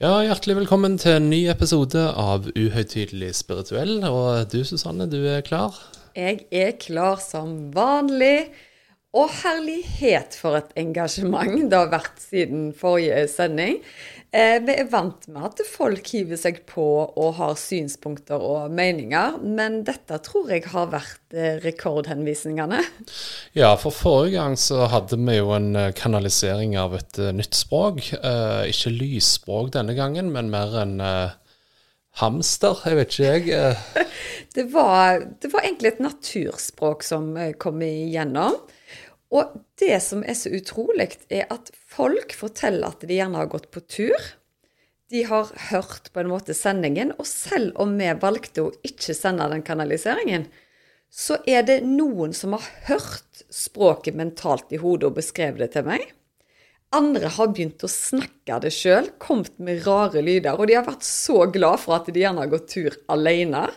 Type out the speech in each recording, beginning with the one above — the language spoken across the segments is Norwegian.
Ja, Hjertelig velkommen til en ny episode av Uhøytidelig spirituell. Og du Susanne, du er klar? Jeg er klar som vanlig. Og herlighet for et engasjement det har vært siden forrige sending. Eh, vi er vant med at folk hiver seg på og har synspunkter og meninger, men dette tror jeg har vært eh, rekordhenvisningene. Ja, for forrige gang så hadde vi jo en eh, kanalisering av et uh, nytt språk. Uh, ikke lysspråk denne gangen, men mer en uh, hamster, jeg vet ikke jeg. det, var, det var egentlig et naturspråk som kom igjennom. Og det som er så utrolig, er at folk forteller at de gjerne har gått på tur. De har hørt på en måte sendingen, og selv om vi valgte å ikke sende den kanaliseringen, så er det noen som har hørt språket mentalt i hodet og beskrevet det til meg. Andre har begynt å snakke det sjøl, kommet med rare lyder, og de har vært så glad for at de gjerne har gått tur alene.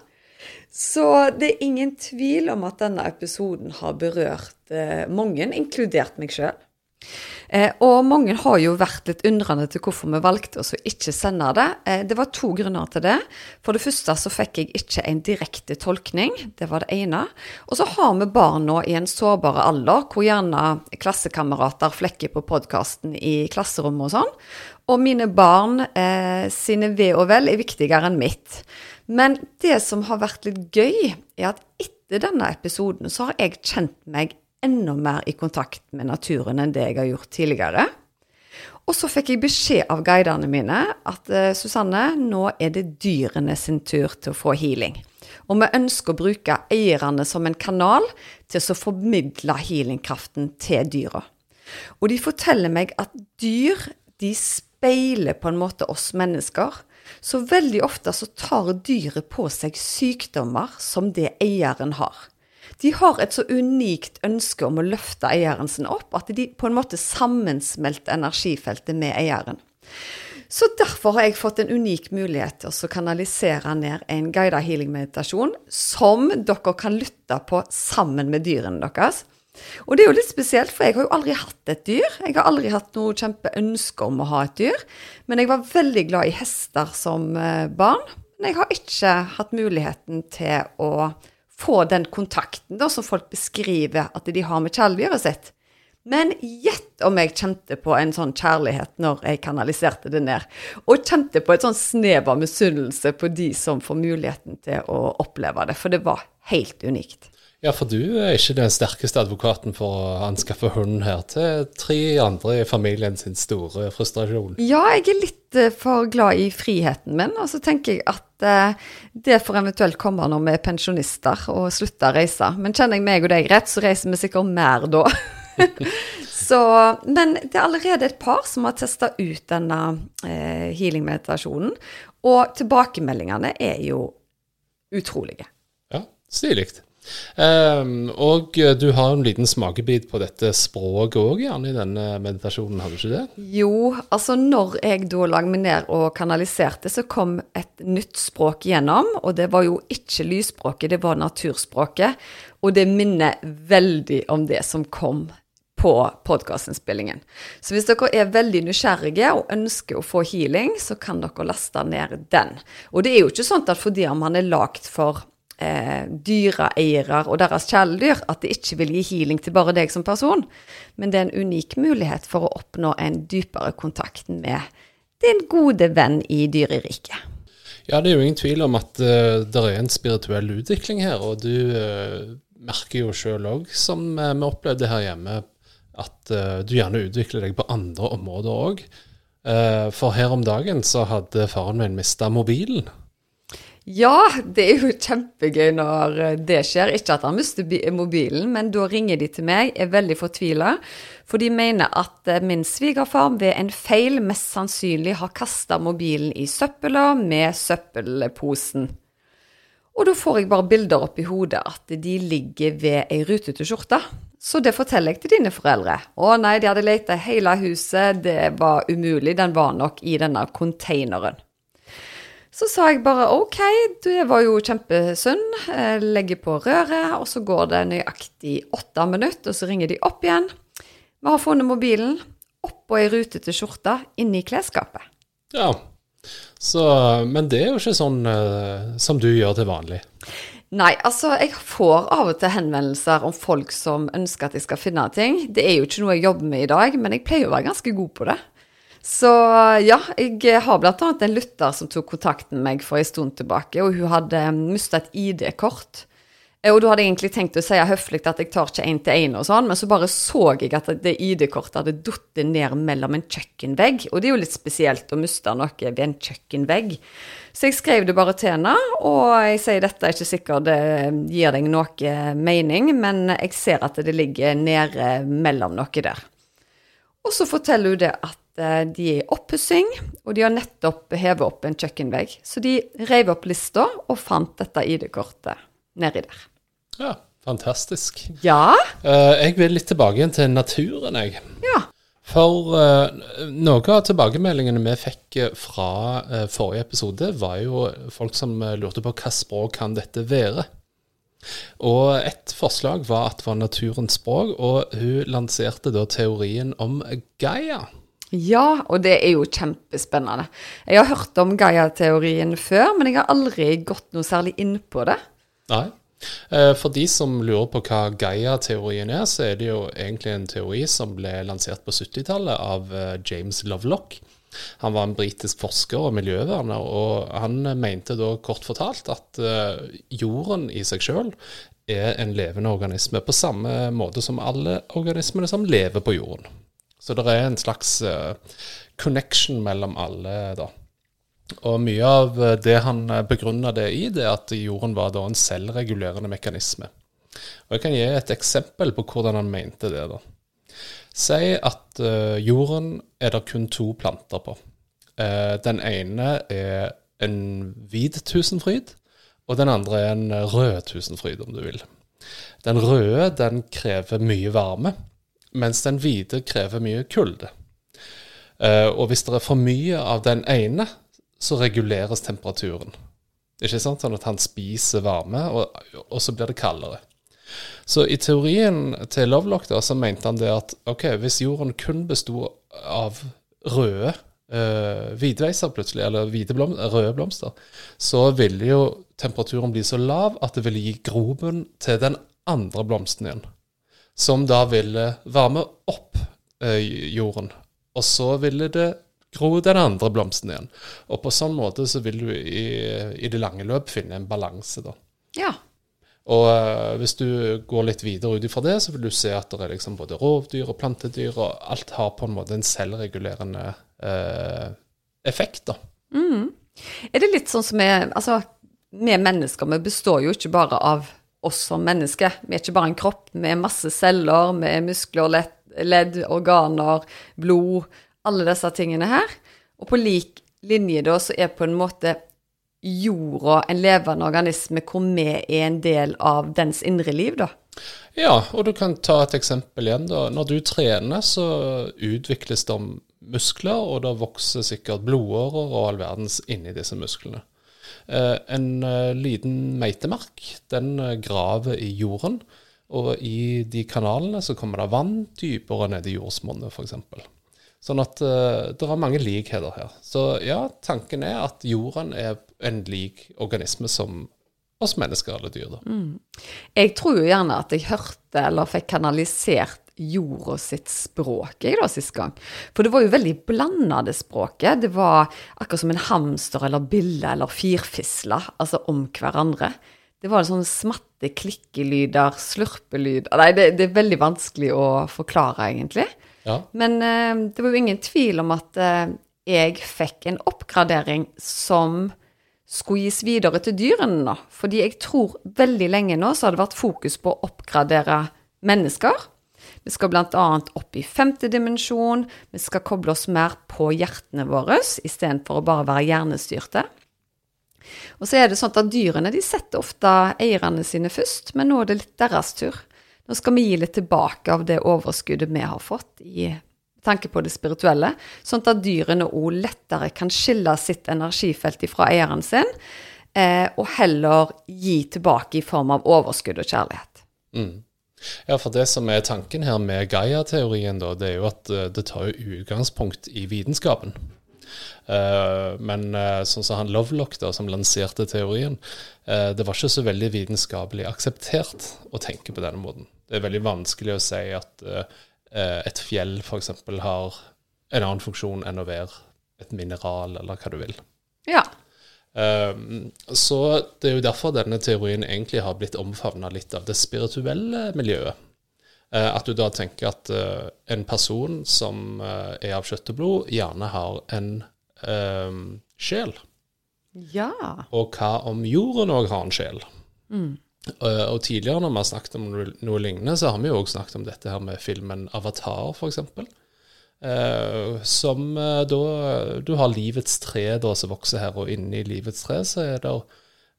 Så det er ingen tvil om at denne episoden har berørt eh, mange, inkludert meg sjøl. Eh, og mange har jo vært litt undrende til hvorfor vi valgte oss å ikke sende det. Eh, det var to grunner til det. For det første så fikk jeg ikke en direkte tolkning. Det var det ene. Og så har vi barn nå i en sårbar alder, hvor gjerne klassekamerater flekker på podkasten i klasserommet og sånn. Og mine barn eh, sine ve og vel er viktigere enn mitt. Men det som har vært litt gøy, er at etter denne episoden så har jeg kjent meg enda mer i kontakt med naturen enn det jeg har gjort tidligere. Og så fikk jeg beskjed av guidene mine at uh, Susanne, nå er det dyrene sin tur til å få healing. Og vi ønsker å bruke eierne som en kanal til å formidle healingkraften til dyra. Og de forteller meg at dyr de speiler på en måte oss mennesker. Så veldig ofte så tar dyret på seg sykdommer som det eieren har. De har et så unikt ønske om å løfte eieren sin opp at de på en måte sammensmelter energifeltet med eieren. Så derfor har jeg fått en unik mulighet til å kanalisere ned en guided healing-meditasjon som dere kan lytte på sammen med dyrene deres. Og det er jo litt spesielt, for jeg har jo aldri hatt et dyr. Jeg har aldri hatt noe kjempeønske om å ha et dyr. Men jeg var veldig glad i hester som eh, barn. Men jeg har ikke hatt muligheten til å få den kontakten da, som folk beskriver at de har med kjæledyret sitt. Men gjett om jeg kjente på en sånn kjærlighet når jeg kanaliserte det ned. Og kjente på et sånn snev av misunnelse på de som får muligheten til å oppleve det. For det var helt unikt. Ja, for du er ikke den sterkeste advokaten for å anskaffe hund her, til tre andre i familien sin store frustrasjon. Ja, jeg er litt uh, for glad i friheten min, og så tenker jeg at uh, det får eventuelt komme når vi er pensjonister og slutter å reise. Men kjenner jeg meg og deg rett, så reiser vi sikkert mer da. så, men det er allerede et par som har testa ut denne uh, healing-meditasjonen, og tilbakemeldingene er jo utrolige. Ja, stilig. Um, og du har en liten smakebit på dette språket òg, gjerne i denne meditasjonen, har du ikke det? Jo, altså når jeg da lag meg ned og kanaliserte, så kom et nytt språk gjennom. Og det var jo ikke lysspråket, det var naturspråket. Og det minner veldig om det som kom på podkastinnspillingen. Så hvis dere er veldig nysgjerrige og ønsker å få healing, så kan dere laste ned den. Og det er jo ikke sånn at fordi om man er lagd for eh, dyreeiere og deres kjæledyr at det ikke vil gi healing til bare deg som person, men det er en unik mulighet for å oppnå en dypere kontakt med din gode venn i dyreriket. Ja, det er jo ingen tvil om at uh, eh, det er en spirituell utvikling her, og du uh, merker jo sjøl òg, som uh, vi opplevde her hjemme, at du gjerne utvikler deg på andre områder òg. for her om dagen så hadde faren min mista mobilen. Ja, det er jo kjempegøy når eh, det skjer. Ikke at han mister mobilen, men da ringer de til meg, er veldig fortvila. For de mener at eh, min svigerfar ved en feil mest sannsynlig har kasta mobilen i søpla med søppelposen. Og da får jeg bare bilder opp i hodet at de ligger ved ei rutete skjorte. Så det forteller jeg til dine foreldre. Å nei, de hadde leita hele huset, det var umulig, den var nok i denne containeren. Så sa jeg bare OK, det var jo kjempesunn. Legger på røret, og så går det nøyaktig åtte minutter, og så ringer de opp igjen. Vi har funnet mobilen oppå ei rutete skjorte inni klesskapet. Ja. Så, men det er jo ikke sånn uh, som du gjør til vanlig. Nei, altså jeg får av og til henvendelser om folk som ønsker at jeg skal finne ting. Det er jo ikke noe jeg jobber med i dag, men jeg pleier å være ganske god på det. Så ja, jeg har bl.a. en lytter som tok kontakten med meg for en stund tilbake, og hun hadde mista et ID-kort. Eh, Og da hadde jeg egentlig tenkt å si høflig at jeg tar ikke én til én og sånn, men så bare så jeg at det ID-kortet hadde falt ned mellom en kjøkkenvegg, og det er jo litt spesielt å miste noe ved en kjøkkenvegg. Så jeg skrev det bare til henne, og jeg sier dette er ikke sikkert det gir deg noe mening, men jeg ser at det ligger nede mellom noe der. Og så forteller hun det at de er i oppussing, og de har nettopp hevet opp en kjøkkenvegg. Så de rev opp lista og fant dette ID-kortet nedi der. Ja, fantastisk. Ja, Eh, jeg vil litt tilbake igjen til naturen, jeg. ja. For eh, noe av tilbakemeldingene vi fikk eh, fra eh, forrige episode, var jo folk som eh, lurte på hva språk kan dette være. Og et forslag var at det var naturens språk, og hun lanserte da teorien om Gaia. Ja, og det er jo kjempespennende. Jeg har hørt om Gaia-teorien før, men jeg har aldri gått noe særlig inn på det. Nei. Eh, For de som lurer på hva Gaia-teorien er, så er det jo egentlig en teori som ble lansert på 70-tallet av eh, James Lovelock. Han var en britisk forsker og miljøverner, og han mente da kort fortalt at eh, jorden i seg sjøl er en levende organisme, på samme måte som alle organismene som lever på jorden. Så det er en slags eh, connection mellom alle, da. Og mye av eh, det han begrunna det i, det er at jorden var da en selvregulerende mekanisme. Og Jeg kan gi et eksempel på hvordan han mente det. da. Si at eh, jorden er det kun to planter på. Eh, den ene er en hvit tusenfryd, og den andre er en rød tusenfryd, om du vil. Den røde den krever mye varme, mens den hvite krever mye kulde. Eh, og hvis det er for mye av den ene, så reguleres temperaturen. Ikke sant? Sånn at han spiser varme, og, og så blir det kaldere. Så i teorien til Lovelock da, så mente han det at ok, hvis jorden kun besto av røde eh, hvitveiser plutselig, eller blom røde blomster, så ville jo temperaturen bli så lav at det ville gi grobunn til den andre blomsten igjen. Som da ville varme opp eh, jorden. Og så ville det gro den andre blomsten igjen. Og på sånn måte så vil du i, i det lange løp finne en balanse, da. Ja. Og eh, hvis du går litt videre ut ifra det, så vil du se at det er liksom både rovdyr og plantedyr, og alt har på en måte en selvregulerende eh, effekt, da. Er det litt sånn som vi Altså, vi mennesker, vi består jo ikke bare av oss som mennesker. Vi er ikke bare en kropp. Vi er masse celler, vi er muskler, ledd, organer, blod. Alle disse tingene her. Og på lik linje da, så er på en måte jorda en levende organisme hvor vi er en del av dens indre liv, da. Ja, og du kan ta et eksempel igjen. da. Når du trener, så utvikles det muskler, og det vokser sikkert blodårer og all verdens inni disse musklene. Eh, en eh, liten meitemark, den eh, graver i jorden, og i de kanalene så kommer det vann dypere ned i jordsmonnet, f.eks. Sånn at uh, det er mange likheter her. Så ja, tanken er at jorden er en lik organisme som oss mennesker eller dyr. da. Jeg tror jo gjerne at jeg hørte eller fikk kanalisert jorda sitt språk jeg da sist gang. For det var jo veldig blanda, det språket. Det var akkurat som en hamster eller bille eller firfisle, altså om hverandre. Det var sånne smatte klikkelyder, slurpelyd Nei, det, det er veldig vanskelig å forklare, egentlig. Ja. Men uh, det var jo ingen tvil om at uh, jeg fikk en oppgradering som skulle gis videre til dyrene nå. Fordi jeg tror veldig lenge nå så har det vært fokus på å oppgradere mennesker. Vi skal bl.a. opp i femte dimensjon. Vi skal koble oss mer på hjertene våre istedenfor å bare være hjernestyrte. Og så er det sånn at dyrene de setter ofte eierne sine først, men nå er det litt deres tur. Nå skal vi gi litt tilbake av det overskuddet vi har fått i tanke på det spirituelle, sånn at dyrene òg lettere kan skille sitt energifelt fra eieren sin, eh, og heller gi tilbake i form av overskudd og kjærlighet. Mm. Ja, for det som er tanken her med Gaia-teorien, da, det er jo at uh, det tar jo utgangspunkt i vitenskapen. Uh, men uh, sånn som han Lovelock, da, som lanserte teorien, det var ikke så veldig vitenskapelig akseptert å tenke på denne måten. Det er veldig vanskelig å si at et fjell f.eks. har en annen funksjon enn å være et mineral, eller hva du vil. Ja. Um, så det er jo derfor denne teorien egentlig har blitt omfavna litt av det spirituelle miljøet. Uh, at du da tenker at uh, en person som uh, er av kjøtt og blod, gjerne har en um, sjel. Ja. Og hva om jorden òg har en sjel? Mm. og tidligere når vi har snakket om noe, lignende, så har vi jo òg snakket om dette her med filmen 'Avatar', f.eks. Eh, som eh, da Du har livets tre da, som vokser her, og inni livets tre så er det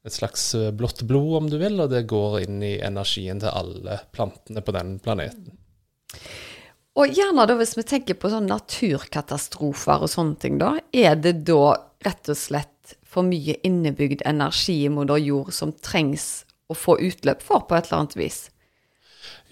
et slags eh, blått blod, om du vil, og det går inn i energien til alle plantene på den planeten. Og gjerne da, hvis vi tenker på sånne naturkatastrofer og sånne ting, da, er det da rett og slett for mye innebygd energi i moder jord som trengs å få utløp for på et eller annet vis?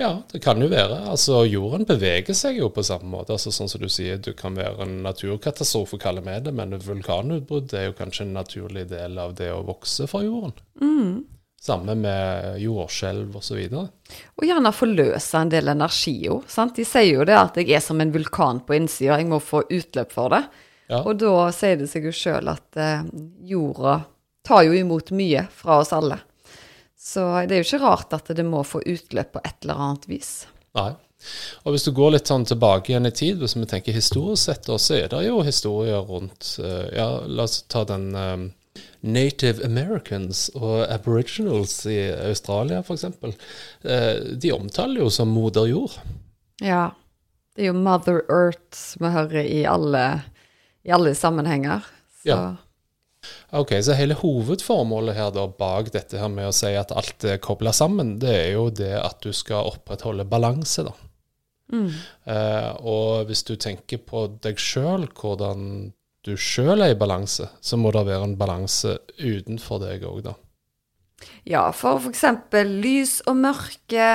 Ja, det kan jo være. Altså, Jorden beveger seg jo på samme måte. Altså, sånn som du sier, det kan være en naturkatastrofe, kaller vi det, men vulkanutbrudd er jo kanskje en naturlig del av det å vokse fra jorden. Mm. Samme med jordskjelv osv. Og, og gjerne forløse en del energi jo. Sant? De sier jo det at jeg er som en vulkan på innsida, jeg må få utløp for det. Ja. Og da sier det seg jo sjøl at eh, jorda tar jo imot mye fra oss alle. Så det er jo ikke rart at det må få utløp på et eller annet vis. Nei. Og hvis du går litt sånn tilbake igjen i tid, hvis vi tenker historisk sett, så er det jo historier rundt eh, Ja, la oss ta den um, Native Americans og aboriginals i Australia, f.eks. Uh, de omtaler jo som moder jord. Ja. Det er jo Mother Earth vi hører i alle, i alle sammenhenger. Så. Ja. Ok, Så hele hovedformålet her da bak dette her med å si at alt er kobla sammen, det er jo det at du skal opprettholde balanse, da. Mm. Eh, og hvis du tenker på deg sjøl, hvordan du sjøl er i balanse, så må det være en balanse utenfor deg òg, da. Ja, for f.eks. lys og mørke,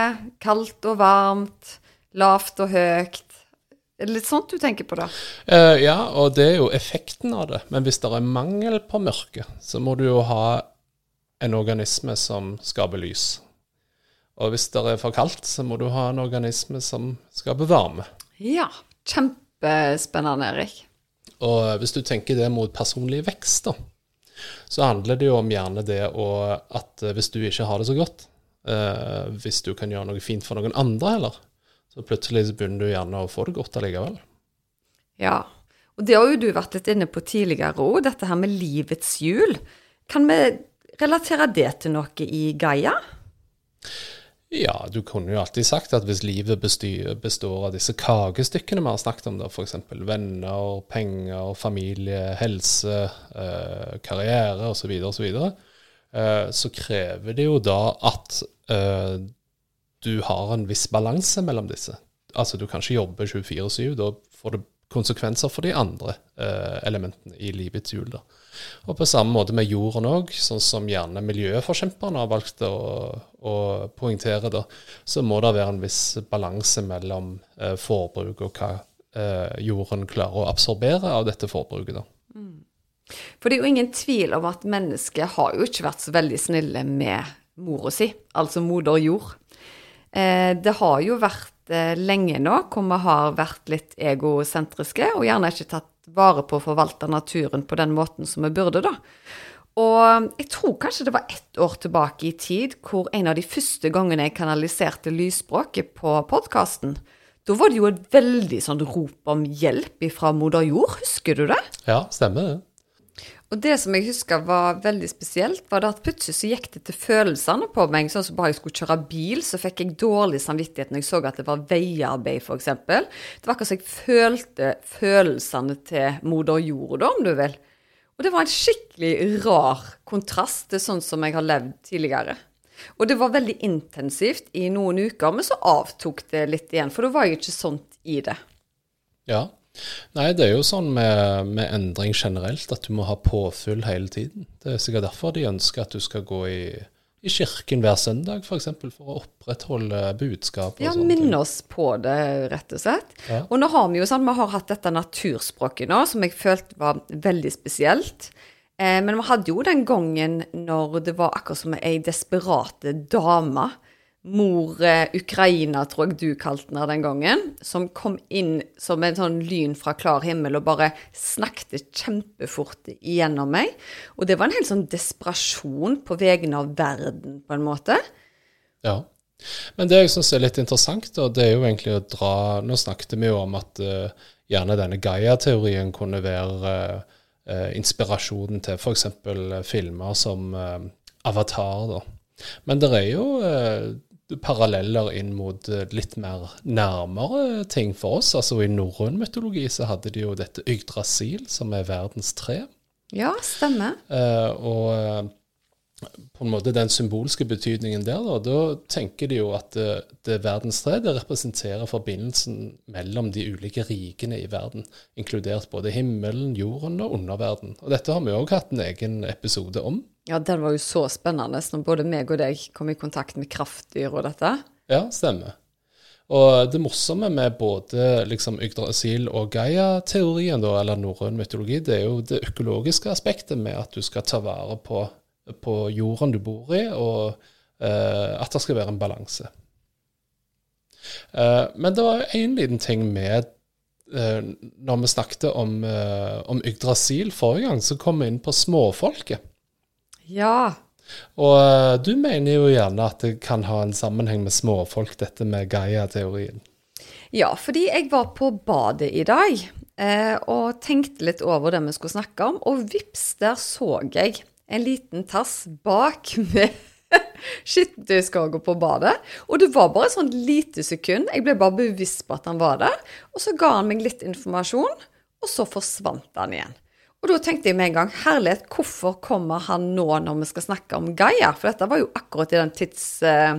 kaldt og varmt, lavt og høyt. Er det litt sånt du tenker på, da? Uh, ja, og det er jo effekten av det. Men hvis det er mangel på mørke, så må du jo ha en organisme som skaper lys. Og hvis det er for kaldt, så må du ha en organisme som skaper varme. Ja, kjempespennende, Erik. Og hvis du tenker det mot personlig vekst, da, så handler det jo om gjerne det at hvis du ikke har det så godt, eh, hvis du kan gjøre noe fint for noen andre heller, så plutselig begynner du gjerne å få det godt allikevel. Ja, og det har jo du vært litt inne på tidligere òg, dette her med livets hjul. Kan vi relatere det til noe i Gaia? Ja, du kunne jo alltid sagt at hvis livet består av disse kakestykkene vi har snakket om, f.eks. venner, penger, familie, helse, eh, karriere osv., osv., så, videre, eh, så krever det jo da at eh, du har en viss balanse mellom disse. Altså, du kan ikke jobbe 24-7. Da får det konsekvenser for de andre eh, elementene i livets hjul. Da. Og på samme måte med jorden òg, sånn som gjerne miljøforkjemperne har valgt å, å poengtere, da, så må det være en viss balanse mellom eh, forbruk og hva eh, jorden klarer å absorbere av dette forbruket. da. Mm. For det er jo ingen tvil om at mennesket har jo ikke vært så veldig snille med mora si, altså moder jord. Eh, det har jo vært eh, lenge nå hvor vi har vært litt egosentriske og gjerne ikke tatt vare på å forvalte naturen på den måten som vi burde, da. Og jeg tror kanskje det var ett år tilbake i tid hvor en av de første gangene jeg kanaliserte lysspråket på podkasten, da var det jo et veldig sånn rop om hjelp fra moder jord, husker du det? Ja, stemmer det. Og det som jeg husker var veldig spesielt, var at plutselig så gikk det til følelsene på meg. Sånn som bare jeg skulle kjøre bil, så fikk jeg dårlig samvittighet når jeg så at det var veiarbeid, f.eks. Det var akkurat som jeg følte følelsene til moder jord, om du vil. Og det var en skikkelig rar kontrast til sånn som jeg har levd tidligere. Og det var veldig intensivt i noen uker, men så avtok det litt igjen. For da var jeg ikke sånt i det. Ja. Nei, det er jo sånn med, med, endring generelt at du må ha påfyll hele tiden. Det er sikkert derfor de ønsker at du skal gå i, i kirken hver søndag, f.eks. For, eksempel, for å opprettholde budskapet. Ja, minne oss på det, rett og slett. Ja. Og nå har vi jo sånn, vi har hatt dette naturspråket nå, som jeg følte var veldig spesielt. Eh, men vi hadde jo den gangen når det var akkurat som ei desperate dame mor Ukraina, tror jeg du kalte henne den gangen, som kom inn som en sånn lyn fra klar himmel og bare snakket kjempefort igjennom meg. Og det var en hel sånn desperasjon på vegne av verden, på en måte. Ja. Men det jeg syns er litt interessant, da, det er jo egentlig å dra Nå snakket vi jo om at uh, gjerne denne Gaia-teorien kunne være uh, inspirasjonen til f.eks. filmer som uh, Avatar, da. Men det er jo paralleller inn mot eh, litt mer nærmere ting for oss. Altså I norrøn mytologi så hadde de jo dette Yggdrasil, som er verdens tre. Ja, stemmer. Eh, og eh, på en måte den symbolske betydningen der, da, da tenker de jo at det, det verdens tre det representerer forbindelsen mellom de ulike rikene i verden, inkludert både himmelen, jorden og underverden. Og dette har vi òg hatt en egen episode om. Ja, den var jo så spennende når både meg og deg kom i kontakt med kraftdyr og dette. Ja, stemmer. Og det morsomme med både liksom Yggdrasil og Gaia-teorien, eller norrøn mytologi, det er jo det økologiske aspektet med at du skal ta vare på, på jorden du bor i, og eh, at det skal være en balanse. Eh, men det var én liten ting med eh, Når vi snakket om, eh, om Yggdrasil forrige gang, så kom vi inn på småfolket. Ja. Og uh, du mener jo gjerne at det kan ha en sammenheng med småfolk, dette med Gaia-teorien. Ja, fordi jeg var på badet i dag eh, og tenkte litt over det vi skulle snakke om, og vips, der så jeg en liten tass bak med skittentøyskorga på badet. Og det var bare et sånt lite sekund. Jeg ble bare bevisst på at han var der. Og så ga han meg litt informasjon, og så forsvant han igjen. Og da tenkte jeg med en gang herlighet, hvorfor kommer han nå når vi skal snakke om Gaia? For dette var jo akkurat i den tids, eh,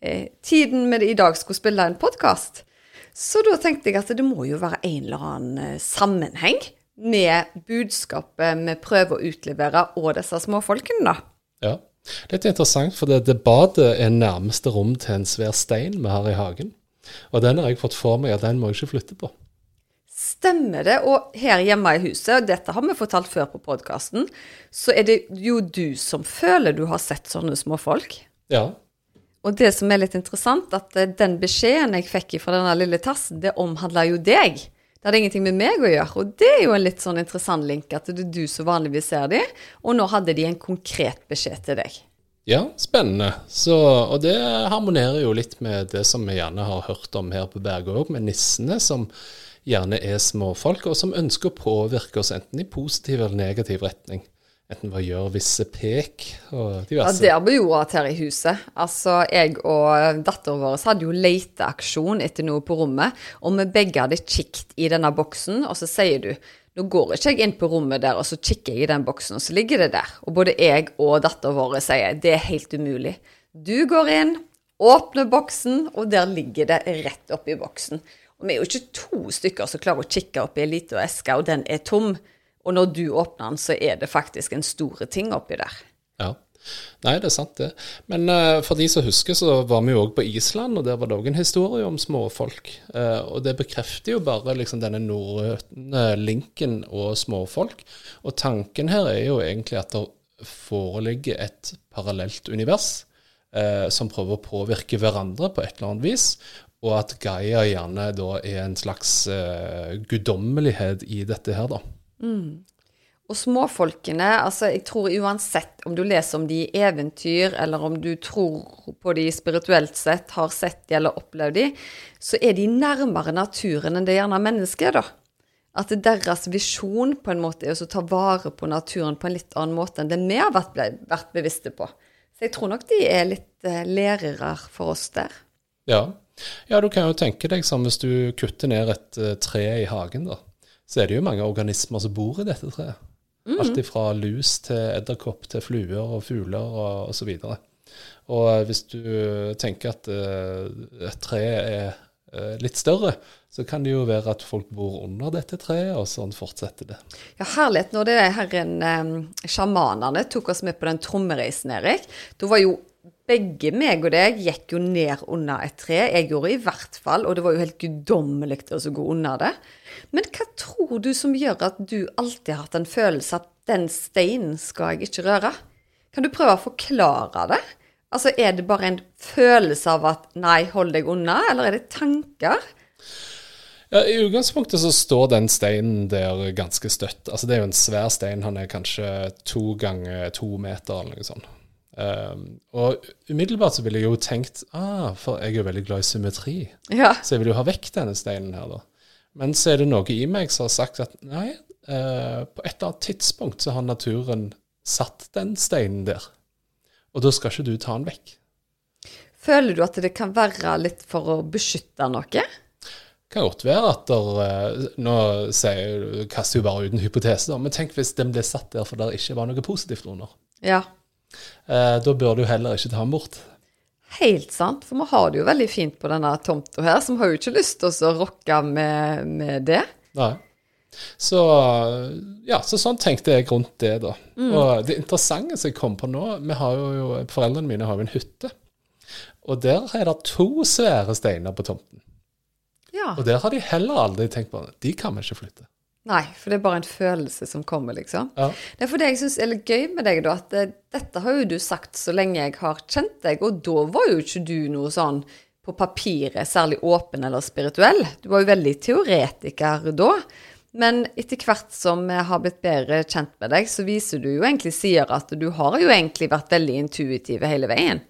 eh tiden vi i dag skulle spille en podkast. Så da tenkte jeg at det må jo være en eller annen eh, sammenheng med budskapet vi prøver å utlevere og disse småfolkene, da. Ja. Litt interessant, for det, det badet er nærmeste rom til en svær stein vi har i hagen. Og den har jeg fått for meg at den må jeg ikke flytte på. Stemmer det. Og her hjemme i huset, og dette har vi fortalt før på podkasten, så er det jo du som føler du har sett sånne småfolk. Ja. Og det som er litt interessant, at eh, den beskjeden jeg fikk fra denne lille tassen, det omhandler jo deg. Det hadde ingenting med meg å gjøre. Og det er jo en litt sånn interessant link, at det er du som vanligvis ser dem, og nå hadde de en konkret beskjed til deg. Ja, spennende. Så, og det harmonerer jo litt med det som vi gjerne har hørt om her på Bergå òg, med nissene som gjerne er småfolk, og som ønsker å påvirke oss enten i positiv eller negativ retning. Enten ved å gjøre visse pek og diverse. Ja, det har vi jo hatt her i huset. Altså, jeg og datteren vår hadde jo leteaksjon etter noe på rommet, og vi begge hadde kikket i denne boksen, og så sier du nå går ikke jeg inn på rommet der, og så kikker jeg i den boksen, og så ligger det der. Og både jeg og datteren vår sier det er helt umulig. Du går inn, åpner boksen, og der ligger det rett oppi boksen. Og vi er jo ikke to stykker som klarer å kikke opp i ei lita eske, og den er tom. Og når du åpner den, så er det faktisk en store ting oppi der. Ja. Nei, det er sant, det. Men uh, for de som husker, så var vi jo òg på Island, og der var det òg en historie om småfolk. Uh, og det bekrefter jo bare liksom denne norrøne linken og småfolk. Og tanken her er jo egentlig at det foreligger et parallelt univers. Uh, som prøver å påvirke hverandre på et eller annet vis, og at Gaia gjerne da er en slags uh, guddommelighet i dette her, da. Mm. Og småfolkene, altså jeg tror uansett om du leser om de i eventyr, eller om du tror på de spirituelt sett, har sett de eller opplevd de, så er de nærmere naturen enn det gjerne mennesket, da. At deres visjon på en måte er å ta vare på naturen på en litt annen måte enn det vi har vært, vært bevisste på. Så jeg tror nok de er litt uh, lærere for oss der. Ja. Ja, du kan jo tenke deg som hvis du kutter ned et uh, tre i hagen, da. Så er det jo mange organismer som bor i dette treet. Mm. Alt fra lus til edderkopp til fluer og fugler og osv. Og, og eh, hvis du tenker at uh, et tre er uh, litt større, så kan det jo være at folk bor under dette treet, og sånn fortsetter det. Ja, herlighet. Når det herren um, sjamanene tok oss med på den trommereisen, Erik, da var jo begge meg og deg gikk jo ned under et tre. Jeg gjorde i hvert fall, og det var jo helt guddommelig å gå under det. Men hva tror du som gjør at du alltid har hatt en følelse at den steinen skal jeg ikke røre? Kan du prøve å forklare det? Altså, Er det bare en følelse av at nei, hold deg unna, eller er det tanker? Ja, I utgangspunktet så står den steinen der ganske støtt. Altså Det er jo en svær stein. Han er kanskje to ganger to meter eller noe sånt. Um, og umiddelbart så ville jeg jo tenkt ah, for jeg er jo veldig glad i symmetri, ja. så jeg vil jo ha vekk denne steinen her, da. Men så er det noe i meg som har sagt at nei, uh, på et eller annet tidspunkt så har naturen satt den steinen der. Og da skal ikke du ta den vekk. Føler du at det kan være litt for å beskytte noe? Kan godt være at der, uh, Nå sier, kaster jeg bare ut en hypotese, da, men tenk hvis den ble satt der for det ikke var noe positivt under. Ja. Eh, da bør du heller ikke ta den bort. Helt sant, for vi har det jo veldig fint på denne tomta her, så vi har jo ikke lyst til å rokke med, med, det. Nei. Så, ja, så sånn tenkte jeg rundt det, da. Mm. Og det interessante som jeg kom på nå vi har jo, Foreldrene mine har jo en hytte. Og der er det to svære steiner på tomten. Ja. Og der har de heller aldri tenkt på det. De kan vi ikke flytte. Nei, for det er bare en følelse som kommer, liksom. Ja. Det er for det jeg syns er litt gøy med deg, da, at det, eh, dette har jo du sagt så lenge jeg har kjent deg, og da var jo ikke du noe sånn på papiret særlig åpen eller spirituell. Du var jo veldig teoretiker da. Men etter hvert som jeg har blitt bedre kjent med deg, så viser du jo egentlig sier at du har jo egentlig vært veldig intuitiv hele veien.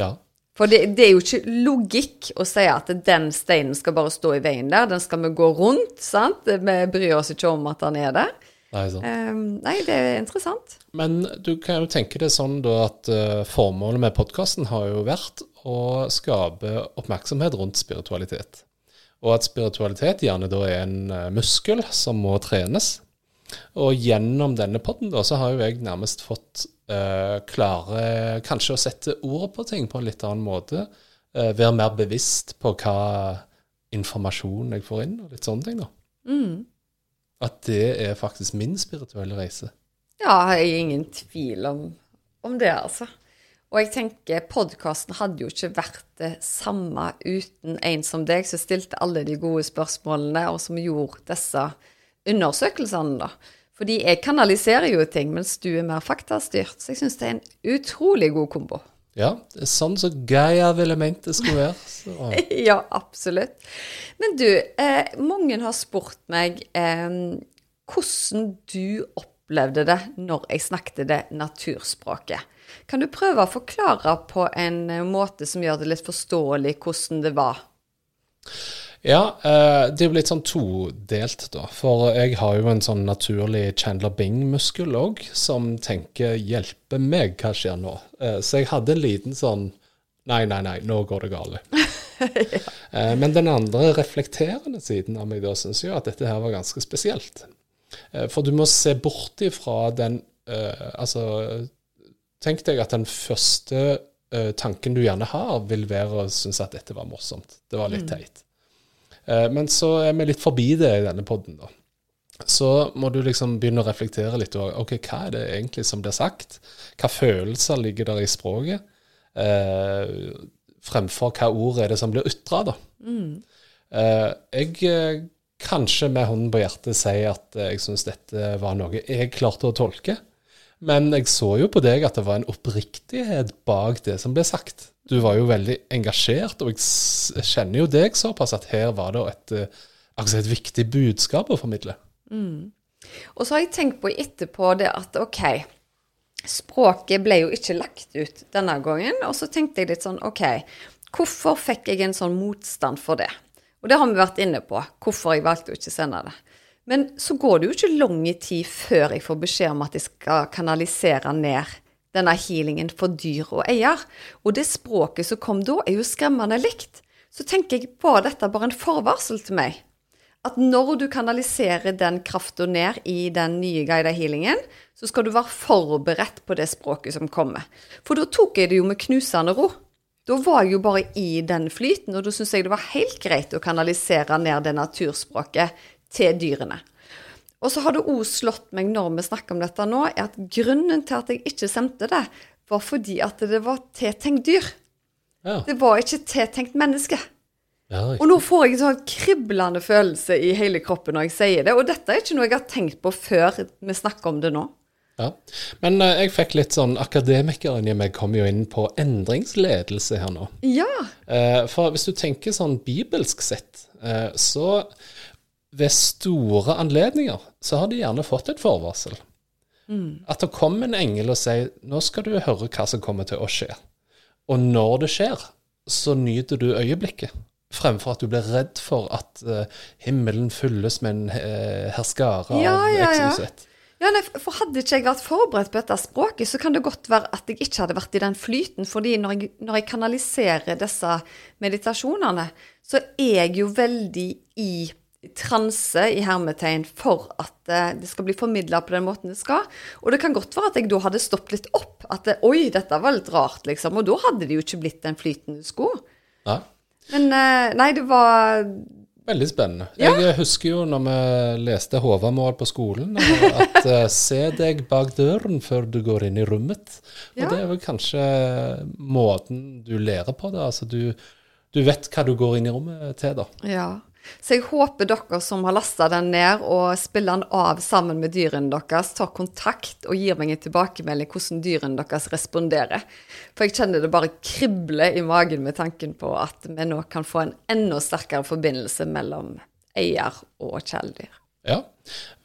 Ja. For det, det, er jo ikke logikk å si at den steinen skal bare stå i veien der. Den skal vi gå rundt, sant? Vi bryr oss ikke om at den er der. Nei, um, nei, det er interessant. Men du kan jo tenke det sånn da at uh, formålet med podkasten har jo vært å skape oppmerksomhet rundt spiritualitet. Og at spiritualitet gjerne da er en uh, muskel som må trenes. Og gjennom denne podden da, så har jo jeg nærmest fått uh, klare kanskje å sette ord på ting på en litt annen måte. Uh, være mer bevisst på hva informasjon jeg får inn, og litt sånne ting. da. Mm. At det er faktisk min spirituelle reise. Ja, jeg har ingen tvil om, om det, altså. Og jeg tenker podkasten hadde jo ikke vært det samme uten en som deg, som stilte alle de gode spørsmålene, og som gjorde disse undersøkelsene, da. Fordi jeg kanaliserer jo ting, mens du er mer faktastyrt. Så jeg syns det er en utrolig god kombo. Ja, det er sånn så Gaia ville ment det skulle være. ja, absolutt. Men du, eh, mange har spurt meg eh, hvordan du opplevde det når jeg snakket det naturspråket. Kan du prøve å forklare på en måte som gjør det litt forståelig hvordan det var? Ja, eh, det er jo litt sånn todelt, da. For jeg har jo en sånn naturlig Chandler Bing-muskel òg, som tenker 'hjelpe meg, hva skjer nå?' Eh, så jeg hadde en liten sånn Nei, nei, nei, nå går det galt. ja. Eh, men den andre reflekterende siden av meg da syns jo at dette her var ganske spesielt. For du må se bort ifra den Altså, tenk deg at den første tanken du gjerne har, vil være å synes at dette var morsomt. Det var litt mm. teit. Eh, men så er vi litt forbi det i denne poden, da. Så må du liksom begynne å reflektere litt over ok, hva er det egentlig som blir sagt. Hva følelser ligger der i språket? Eh, fremfor hva ord er det som blir ytra, da. Mm. Eh, jeg eh, kanskje med hånden på hjertet sier at jeg syns dette var noe jeg klarte å tolke. Men jeg så jo på deg at det var en oppriktighet bak det som ble sagt du var jo veldig engasjert, og jeg kjenner jo deg såpass at her var det et, altså et viktig budskap å formidle. Mm. Og så har jeg tenkt på etterpå det at OK, språket ble jo ikke lagt ut denne gangen. Og så tenkte jeg litt sånn OK, hvorfor fikk jeg en sånn motstand for det? Og det har vi vært inne på, hvorfor jeg valgte å ikke sende det. Men så går det jo ikke lang tid før jeg får beskjed om at jeg skal kanalisere ned denne healingen for dyr og eier. Og det språket som kom da, er jo skremmende likt. Så tenker jeg, var dette bare en forvarsel til meg? At når du kanaliserer den krafta ned i den nye guida healingen, så skal du være forberedt på det språket som kommer. For da tok jeg det jo med knusende ro. Da var jeg jo bare i den flyten, og da syns jeg det var helt greit å kanalisere ned det naturspråket til dyrene. Og så har det òg slått meg når vi snakker om dette nå, er at grunnen til at jeg ikke sendte det, var fordi at det var tiltenkt dyr. Ja. Det var ikke tiltenkt menneske. Ja, Og nå får jeg en sånn kriblende følelse i hele kroppen når jeg sier det. Og dette er ikke noe jeg har tenkt på før vi snakker om det nå. Ja. Men uh, jeg fikk litt sånn Akademikeren i meg kom jo inn på endringsledelse her nå. Ja. Uh, for hvis du tenker sånn bibelsk sett, uh, så ved store anledninger så har de gjerne fått et forvarsel. At det kommer en engel og sier nå skal du høre hva som kommer til å skje. Og når det skjer, så nyter du øyeblikket. Fremfor at du blir redd for at uh, himmelen fylles med en uh, herskare av Ja, ja, ja. Ja, nei, for Hadde ikke jeg vært forberedt på dette språket, så kan det godt være at jeg ikke hadde vært i den flyten. fordi når jeg, når jeg kanaliserer disse meditasjonene, så er jeg jo veldig i transe, i hermetegn, for at eh, det skal bli formidla på den måten det skal. Og det kan godt være at jeg da hadde stoppet litt opp. At det, oi, dette var litt rart, liksom. Og da hadde det jo ikke blitt den flytende sko. Nei. Men eh, nei, det var Veldig spennende. Ja. Jeg husker jo når vi leste Håvamål på skolen, at eh, se deg bak døren før du går inn i rommet. Og Ja. det er vel kanskje måten du lærer på det. Altså du, du vet hva du går inn i rommet til, da. Ja. Så jeg håper dere som har lasta den ned og spiller den av sammen med dyrene deres, tar kontakt og gir meg en tilbakemelding hvordan dyrene deres responderer. For jeg kjenner det bare krible i magen med tanken på at vi nå kan få en enda sterkere forbindelse mellom eier og kjæledyr. Ja,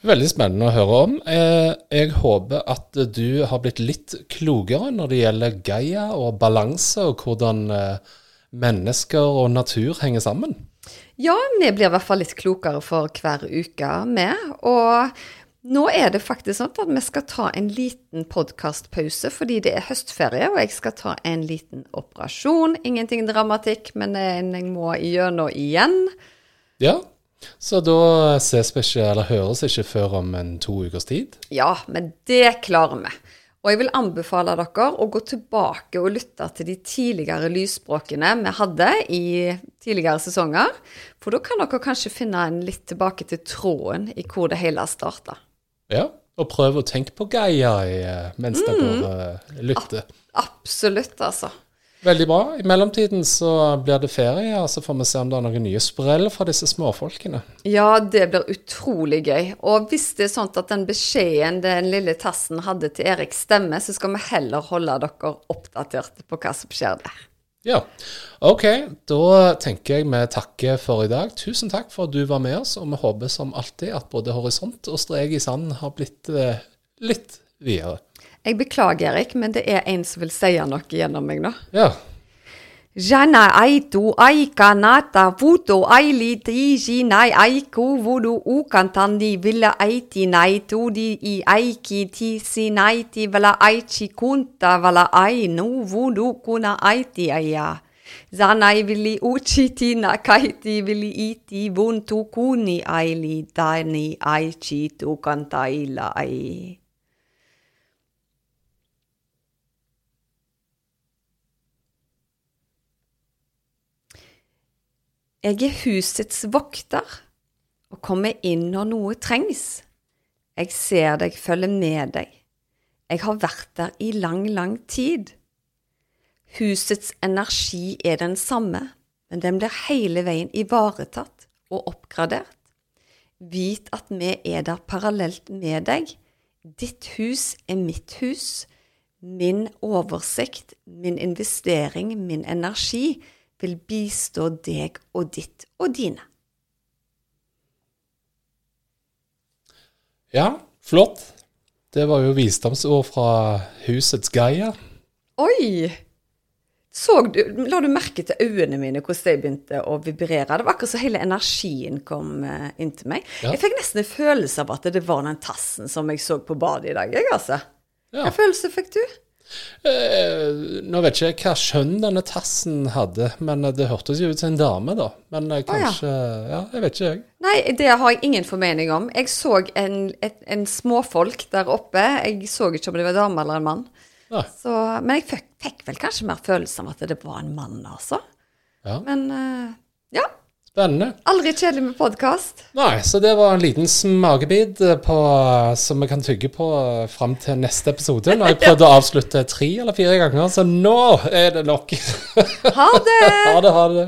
veldig spennende å høre om. Eh, Jeg håper at du har blitt litt klokere når det gjelder Gaia og balanse, og hvordan eh, mennesker og natur henger sammen. Ja, vi blir i hvert fall litt klokere for hver uke med. Og nå er det faktisk sånn at vi skal ta en liten podkastpause fordi det er høstferie, og jeg skal ta en liten operasjon. Ingenting dramatikk, men jeg må igjennom igjen. Ja, så da ses vi ikke, eller høres ikke før om en to ukers tid. Ja, men det klarer vi. Og jeg vil anbefale dere å gå tilbake og lytte til de tidligere lysspråkene vi hadde i tidligere sesonger. For da kan dere kanskje finne en litt tilbake til tråden i hvor det hele starta. Ja, og prøv å tenke på Gaia mens mm, dere eh, lytter. Absolutt, altså. Veldig bra. I mellomtiden så blir det ferie, og så får vi se om det er noen nye sprell fra disse småfolkene. Ja, det blir utrolig gøy. Og hvis det er sånn at den beskjeden den lille tassen hadde til Erik stemmer, så skal vi heller holde dere oppdaterte på hva som skjer der. Ja, ok. Da tenker jeg vi takker for i dag. Tusen takk for at du var med oss, og vi håper som alltid at både horisont og strek i sanden har blitt eh, litt videre. Jeg beklager, Erik, men det er en som vil si noe gjennom meg nå. Ja. Jana aitu aika nata vuto aili tiji nai aiku vudu ukantandi villa aiti nai tudi i aiki ti si nai ti vala aichi kunta vala ai nu vudu kuna aiti aia. Zanai vili uchi ti na kaiti vili iti vuntu kuni aili dani aichi tu ila ai. Jeg er husets vokter og kommer inn når noe trengs. Jeg ser deg følge med deg. Jeg har vært der i lang, lang tid. Husets energi er den samme, men den blir hele veien ivaretatt og oppgradert. Vit at vi er der parallelt med deg. Ditt hus er mitt hus. Min oversikt, min investering, min energi vil bistå deg og ditt og dine. ja, flott. Det var jo visdomsord fra husets Gaia. Oi! så du, la du merke til øynene mine, hvordan de begynte å vibrere? Det var akkurat så hele energien kom uh, inn til meg. Ja. Jeg fikk nesten en følelse av at det var den tassen som jeg så på badet i dag, jeg, altså. Ja. Hva følelse fikk du? Eh, nå vet ikke jeg hva skjønn denne tassen hadde, men det hørtes jo ut som en dame, da. Men eh, ja. kanskje ja. jeg vet ikke, jeg. Nei, det har jeg ingen formening om. Jeg så en, et, en småfolk der oppe. Jeg så ikke om det var dame eller en mann. Så, men jeg fikk, fikk vel kanskje mer følelse av at det var en mann, altså. Ja. Men eh, ja. Spennende. Aldri kjedelig med podkast. Nei, så det var en liten smakebit eh, på, som vi kan tygge på eh, fram til neste episode. Nå har jeg prøvd å avslutte tre eller fire ganger, så nå er det nok. Ha det! ha det, ha det.